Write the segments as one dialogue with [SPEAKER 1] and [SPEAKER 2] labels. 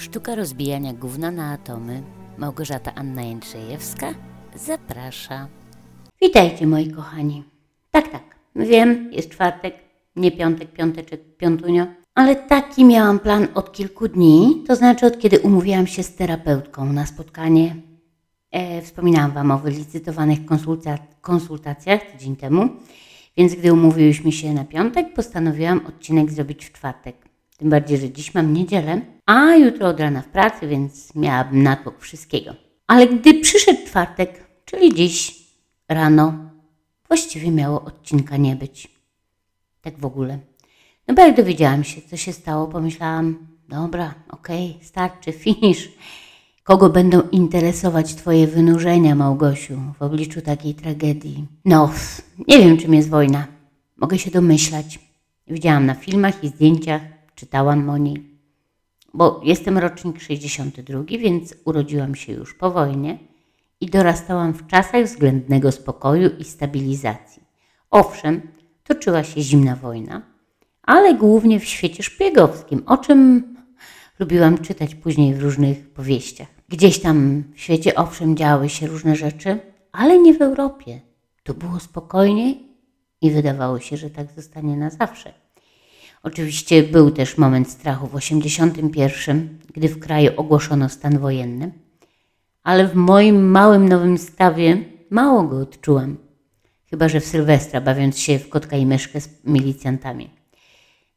[SPEAKER 1] Sztuka rozbijania gówna na atomy. Małgorzata Anna Jędrzejewska zaprasza.
[SPEAKER 2] Witajcie moi kochani. Tak, tak, wiem, jest czwartek, nie piątek, piąteczek, piątunio, ale taki miałam plan od kilku dni, to znaczy od kiedy umówiłam się z terapeutką na spotkanie. E, wspominałam Wam o wylicytowanych konsulta- konsultacjach tydzień temu, więc gdy umówiłyśmy się na piątek, postanowiłam odcinek zrobić w czwartek. Tym bardziej, że dziś mam niedzielę, a jutro od rana w pracy, więc miałabym natłok wszystkiego. Ale gdy przyszedł czwartek, czyli dziś rano, właściwie miało odcinka nie być. Tak w ogóle. No bo jak dowiedziałam się, co się stało, pomyślałam, dobra, okej, starczy, finish. Kogo będą interesować Twoje wynurzenia, Małgosiu, w obliczu takiej tragedii? No, nie wiem, czym jest wojna. Mogę się domyślać. Widziałam na filmach i zdjęciach, czytałam o niej. Bo jestem rocznik 62, więc urodziłam się już po wojnie i dorastałam w czasach względnego spokoju i stabilizacji. Owszem, toczyła się zimna wojna, ale głównie w świecie szpiegowskim, o czym lubiłam czytać później w różnych powieściach. Gdzieś tam w świecie owszem działy się różne rzeczy, ale nie w Europie. Tu było spokojnie i wydawało się, że tak zostanie na zawsze. Oczywiście był też moment strachu w 81, gdy w kraju ogłoszono stan wojenny, ale w moim małym nowym stawie mało go odczułam. Chyba, że w Sylwestra, bawiąc się w kotka i myszkę z milicjantami.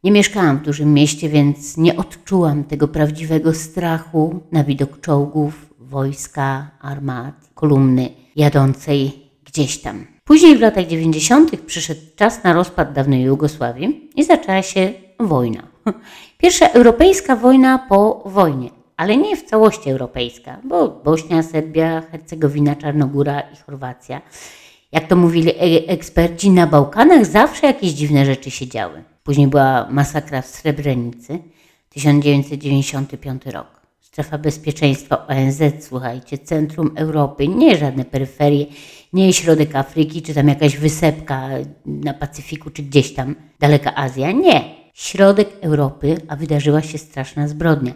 [SPEAKER 2] Nie mieszkałam w dużym mieście, więc nie odczułam tego prawdziwego strachu na widok czołgów, wojska, armat, kolumny jadącej gdzieś tam. Później w latach 90. przyszedł czas na rozpad dawnej Jugosławii i zaczęła się wojna. Pierwsza europejska wojna po wojnie, ale nie w całości europejska, bo Bośnia, Serbia, Hercegowina, Czarnogóra i Chorwacja. Jak to mówili e- eksperci, na Bałkanach zawsze jakieś dziwne rzeczy się działy. Później była masakra w Srebrenicy, 1995 rok. Strefa bezpieczeństwa ONZ, słuchajcie, centrum Europy, nie żadne peryferie, nie środek Afryki, czy tam jakaś wysepka na Pacyfiku, czy gdzieś tam daleka Azja. Nie. Środek Europy, a wydarzyła się straszna zbrodnia.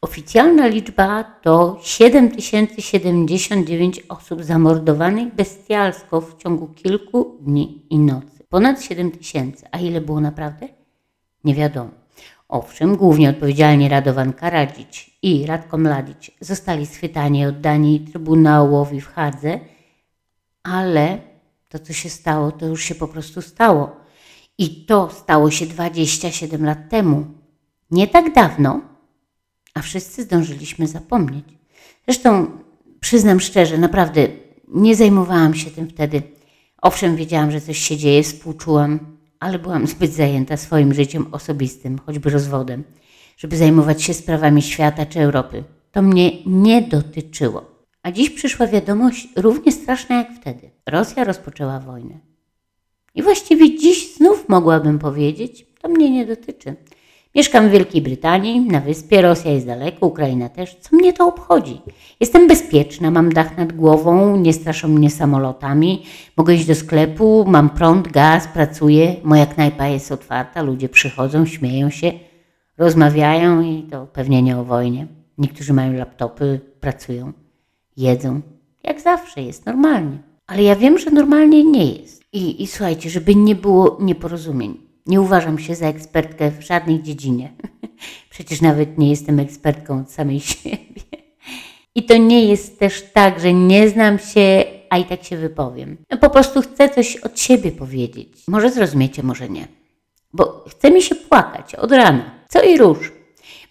[SPEAKER 2] Oficjalna liczba to 7079 osób zamordowanych bestialsko w ciągu kilku dni i nocy. Ponad 7000. A ile było naprawdę? Nie wiadomo. Owszem, głównie odpowiedzialni Radovan Karadzic i Radko Mladic zostali schwytani i oddani Trybunałowi w Hadze, ale to, co się stało, to już się po prostu stało. I to stało się 27 lat temu. Nie tak dawno, a wszyscy zdążyliśmy zapomnieć. Zresztą przyznam szczerze, naprawdę nie zajmowałam się tym wtedy. Owszem, wiedziałam, że coś się dzieje, współczułam, ale byłam zbyt zajęta swoim życiem osobistym, choćby rozwodem, żeby zajmować się sprawami świata czy Europy. To mnie nie dotyczyło. A dziś przyszła wiadomość równie straszna jak wtedy. Rosja rozpoczęła wojnę. I właściwie dziś znów mogłabym powiedzieć, to mnie nie dotyczy. Mieszkam w Wielkiej Brytanii, na wyspie, Rosja jest daleko, Ukraina też. Co mnie to obchodzi? Jestem bezpieczna, mam dach nad głową, nie straszą mnie samolotami, mogę iść do sklepu, mam prąd, gaz, pracuję, moja knajpa jest otwarta, ludzie przychodzą, śmieją się, rozmawiają i to pewnie nie o wojnie. Niektórzy mają laptopy, pracują, jedzą. Jak zawsze jest, normalnie. Ale ja wiem, że normalnie nie jest. I, I słuchajcie, żeby nie było nieporozumień. Nie uważam się za ekspertkę w żadnej dziedzinie. Przecież nawet nie jestem ekspertką od samej siebie. I to nie jest też tak, że nie znam się, a i tak się wypowiem. No po prostu chcę coś od siebie powiedzieć. Może zrozumiecie, może nie. Bo chce mi się płakać od rana. Co i róż.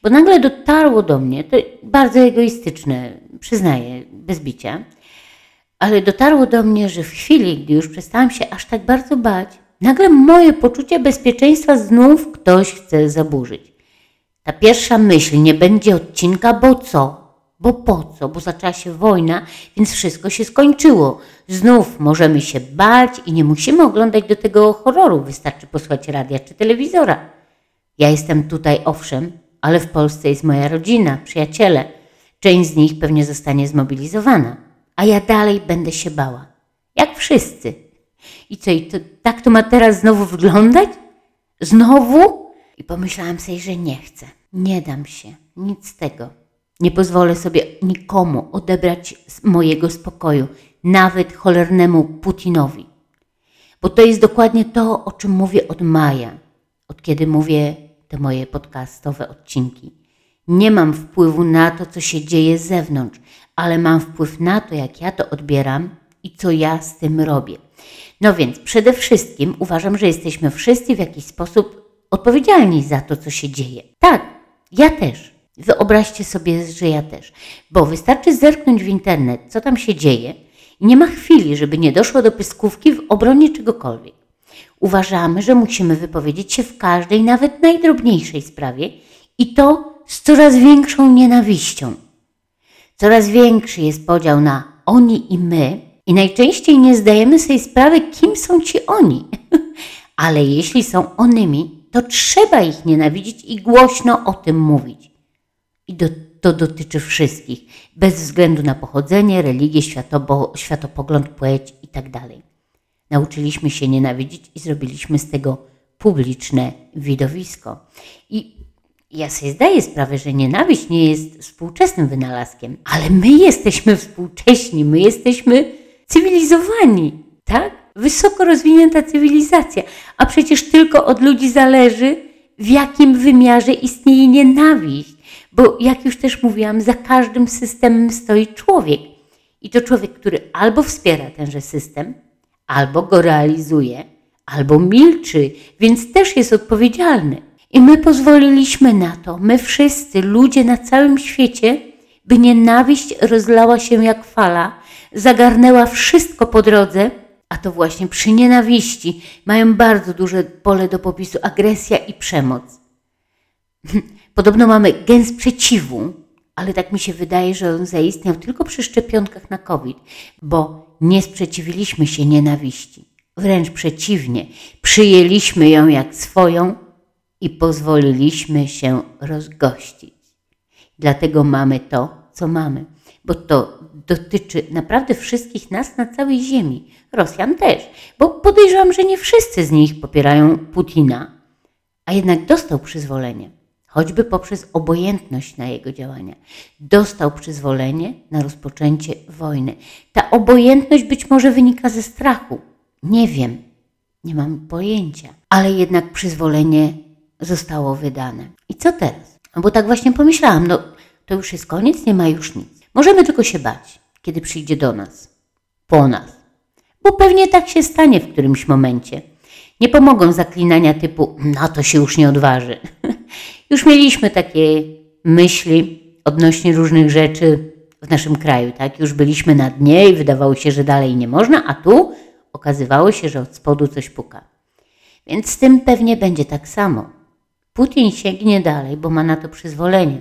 [SPEAKER 2] Bo nagle dotarło do mnie, to bardzo egoistyczne, przyznaję, bez bicia, ale dotarło do mnie, że w chwili, gdy już przestałam się aż tak bardzo bać, nagle moje poczucie bezpieczeństwa znów ktoś chce zaburzyć. Ta pierwsza myśl, nie będzie odcinka, bo co? Bo po co? Bo zaczęła się wojna, więc wszystko się skończyło. Znów możemy się bać i nie musimy oglądać do tego horroru, wystarczy posłuchać radia czy telewizora. Ja jestem tutaj, owszem, ale w Polsce jest moja rodzina, przyjaciele. Część z nich pewnie zostanie zmobilizowana, a ja dalej będę się bała. Jak wszyscy. I co, i to, tak to ma teraz znowu wyglądać? Znowu? I pomyślałam sobie, że nie chcę. Nie dam się. Nic z tego. Nie pozwolę sobie nikomu odebrać mojego spokoju, nawet cholernemu Putinowi. Bo to jest dokładnie to, o czym mówię od maja, od kiedy mówię te moje podcastowe odcinki. Nie mam wpływu na to, co się dzieje z zewnątrz, ale mam wpływ na to, jak ja to odbieram i co ja z tym robię. No więc przede wszystkim uważam, że jesteśmy wszyscy w jakiś sposób odpowiedzialni za to, co się dzieje. Tak, ja też. Wyobraźcie sobie, że ja też. Bo wystarczy zerknąć w internet, co tam się dzieje, i nie ma chwili, żeby nie doszło do pyskówki w obronie czegokolwiek. Uważamy, że musimy wypowiedzieć się w każdej, nawet najdrobniejszej sprawie i to z coraz większą nienawiścią. Coraz większy jest podział na oni i my, i najczęściej nie zdajemy sobie sprawy, kim są ci oni. Ale jeśli są onymi, to trzeba ich nienawidzić i głośno o tym mówić. I do, to dotyczy wszystkich, bez względu na pochodzenie, religię, światobo, światopogląd, płeć itd. Nauczyliśmy się nienawidzić i zrobiliśmy z tego publiczne widowisko. I ja sobie zdaję sprawę, że nienawiść nie jest współczesnym wynalazkiem, ale my jesteśmy współcześni, my jesteśmy cywilizowani, tak? Wysoko rozwinięta cywilizacja, a przecież tylko od ludzi zależy, w jakim wymiarze istnieje nienawiść. Bo jak już też mówiłam, za każdym systemem stoi człowiek. I to człowiek, który albo wspiera tenże system, albo go realizuje, albo milczy, więc też jest odpowiedzialny. I my pozwoliliśmy na to, my wszyscy, ludzie na całym świecie, by nienawiść rozlała się jak fala, zagarnęła wszystko po drodze, a to właśnie przy nienawiści mają bardzo duże pole do popisu agresja i przemoc. Podobno mamy gen sprzeciwu, ale tak mi się wydaje, że on zaistniał tylko przy szczepionkach na COVID, bo nie sprzeciwiliśmy się nienawiści. Wręcz przeciwnie, przyjęliśmy ją jak swoją i pozwoliliśmy się rozgościć. Dlatego mamy to, co mamy, bo to dotyczy naprawdę wszystkich nas na całej Ziemi. Rosjan też, bo podejrzewam, że nie wszyscy z nich popierają Putina, a jednak dostał przyzwolenie, choćby poprzez obojętność na jego działania. Dostał przyzwolenie na rozpoczęcie wojny. Ta obojętność być może wynika ze strachu. Nie wiem, nie mam pojęcia, ale jednak przyzwolenie zostało wydane. I co teraz? No bo tak właśnie pomyślałam, no to już jest koniec, nie ma już nic. Możemy tylko się bać, kiedy przyjdzie do nas, po nas. Bo pewnie tak się stanie w którymś momencie. Nie pomogą zaklinania typu na to się już nie odważy. już mieliśmy takie myśli odnośnie różnych rzeczy w naszym kraju, tak? Już byliśmy na dnie i wydawało się, że dalej nie można, a tu okazywało się, że od spodu coś puka. Więc z tym pewnie będzie tak samo. Putin sięgnie dalej, bo ma na to przyzwolenie.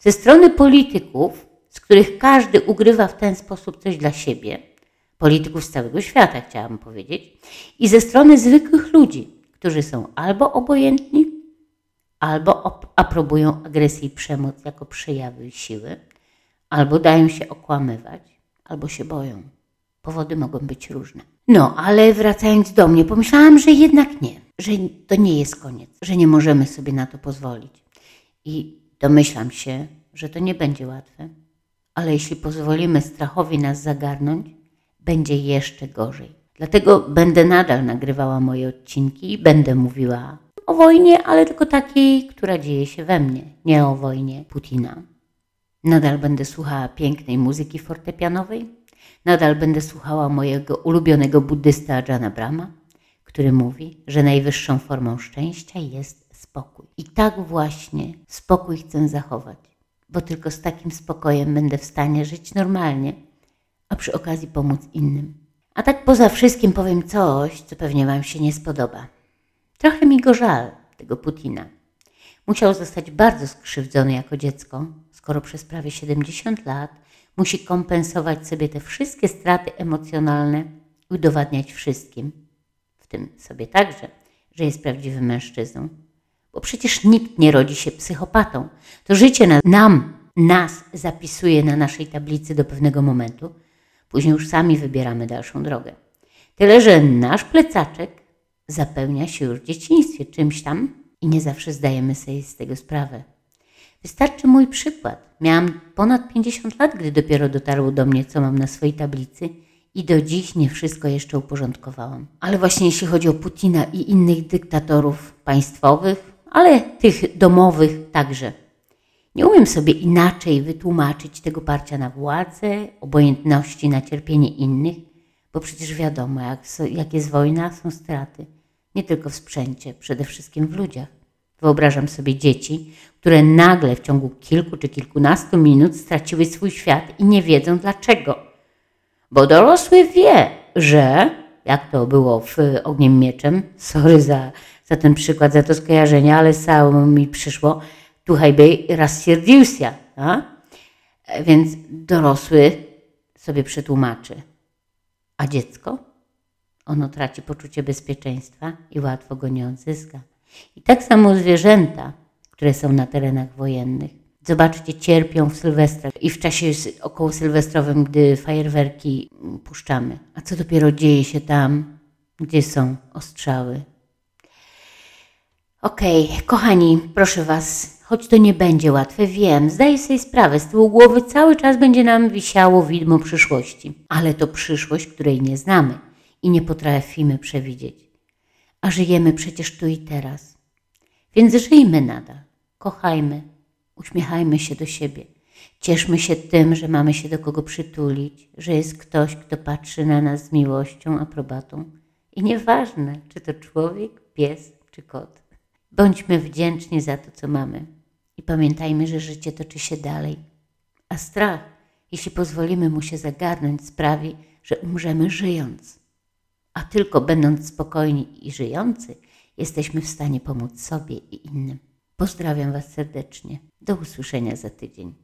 [SPEAKER 2] Ze strony polityków, z których każdy ugrywa w ten sposób coś dla siebie, polityków z całego świata chciałam powiedzieć, i ze strony zwykłych ludzi, którzy są albo obojętni, albo aprobują agresję i przemoc jako przejawy siły, albo dają się okłamywać, albo się boją. Powody mogą być różne. No, ale wracając do mnie, pomyślałam, że jednak nie, że to nie jest koniec, że nie możemy sobie na to pozwolić. I domyślam się, że to nie będzie łatwe, ale jeśli pozwolimy strachowi nas zagarnąć, będzie jeszcze gorzej. Dlatego będę nadal nagrywała moje odcinki i będę mówiła o wojnie, ale tylko takiej, która dzieje się we mnie, nie o wojnie Putina. Nadal będę słuchała pięknej muzyki fortepianowej, nadal będę słuchała mojego ulubionego buddysta Jana Brahma, który mówi, że najwyższą formą szczęścia jest spokój. I tak właśnie spokój chcę zachować, bo tylko z takim spokojem będę w stanie żyć normalnie, a przy okazji pomóc innym. A tak poza wszystkim powiem coś, co pewnie Wam się nie spodoba. Trochę mi go żal, tego Putina. Musiał zostać bardzo skrzywdzony jako dziecko, skoro przez prawie 70 lat musi kompensować sobie te wszystkie straty emocjonalne i udowadniać wszystkim, w tym sobie także, że jest prawdziwym mężczyzną. Bo przecież nikt nie rodzi się psychopatą. To życie na, nam, nas zapisuje na naszej tablicy do pewnego momentu, później już sami wybieramy dalszą drogę. Tyle, że nasz plecaczek zapełnia się już w dzieciństwie czymś tam i nie zawsze zdajemy sobie z tego sprawę. Wystarczy mój przykład. Miałam ponad 50 lat, gdy dopiero dotarło do mnie, co mam na swojej tablicy i do dziś nie wszystko jeszcze uporządkowałam. Ale właśnie jeśli chodzi o Putina i innych dyktatorów państwowych, ale tych domowych także. Nie umiem sobie inaczej wytłumaczyć tego parcia na władzę, obojętności na cierpienie innych, bo przecież wiadomo, jak, jak jest wojna, są straty. Nie tylko w sprzęcie, przede wszystkim w ludziach. Wyobrażam sobie dzieci, które nagle w ciągu kilku czy kilkunastu minut straciły swój świat i nie wiedzą dlaczego. Bo dorosły wie, że, jak to było w Ogniem Mieczem, sorry za, za ten przykład, za to skojarzenie, ale samo mi przyszło, tuhaj by rozsierdziłся, Więc dorosły sobie przetłumaczy. A dziecko? Ono traci poczucie bezpieczeństwa i łatwo go nie odzyska. I tak samo zwierzęta, które są na terenach wojennych. Zobaczcie, cierpią w Sylwestra i w czasie około sylwestrowym, gdy fajerwerki puszczamy. A co dopiero dzieje się tam, gdzie są ostrzały? Okej, kochani, proszę Was, choć to nie będzie łatwe, wiem, zdaję sobie sprawę, z tyłu głowy cały czas będzie nam wisiało widmo przyszłości, ale to przyszłość, której nie znamy i nie potrafimy przewidzieć. A żyjemy przecież tu i teraz. Więc żyjmy nadal, kochajmy, uśmiechajmy się do siebie, cieszmy się tym, że mamy się do kogo przytulić, że jest ktoś, kto patrzy na nas z miłością, aprobatą. I nieważne, czy to człowiek, pies czy kot. Bądźmy wdzięczni za to, co mamy. I pamiętajmy, że życie toczy się dalej. A strach, jeśli pozwolimy mu się zagarnąć, sprawi, że umrzemy żyjąc. A tylko będąc spokojni i żyjący, jesteśmy w stanie pomóc sobie i innym. Pozdrawiam Was serdecznie. Do usłyszenia za tydzień.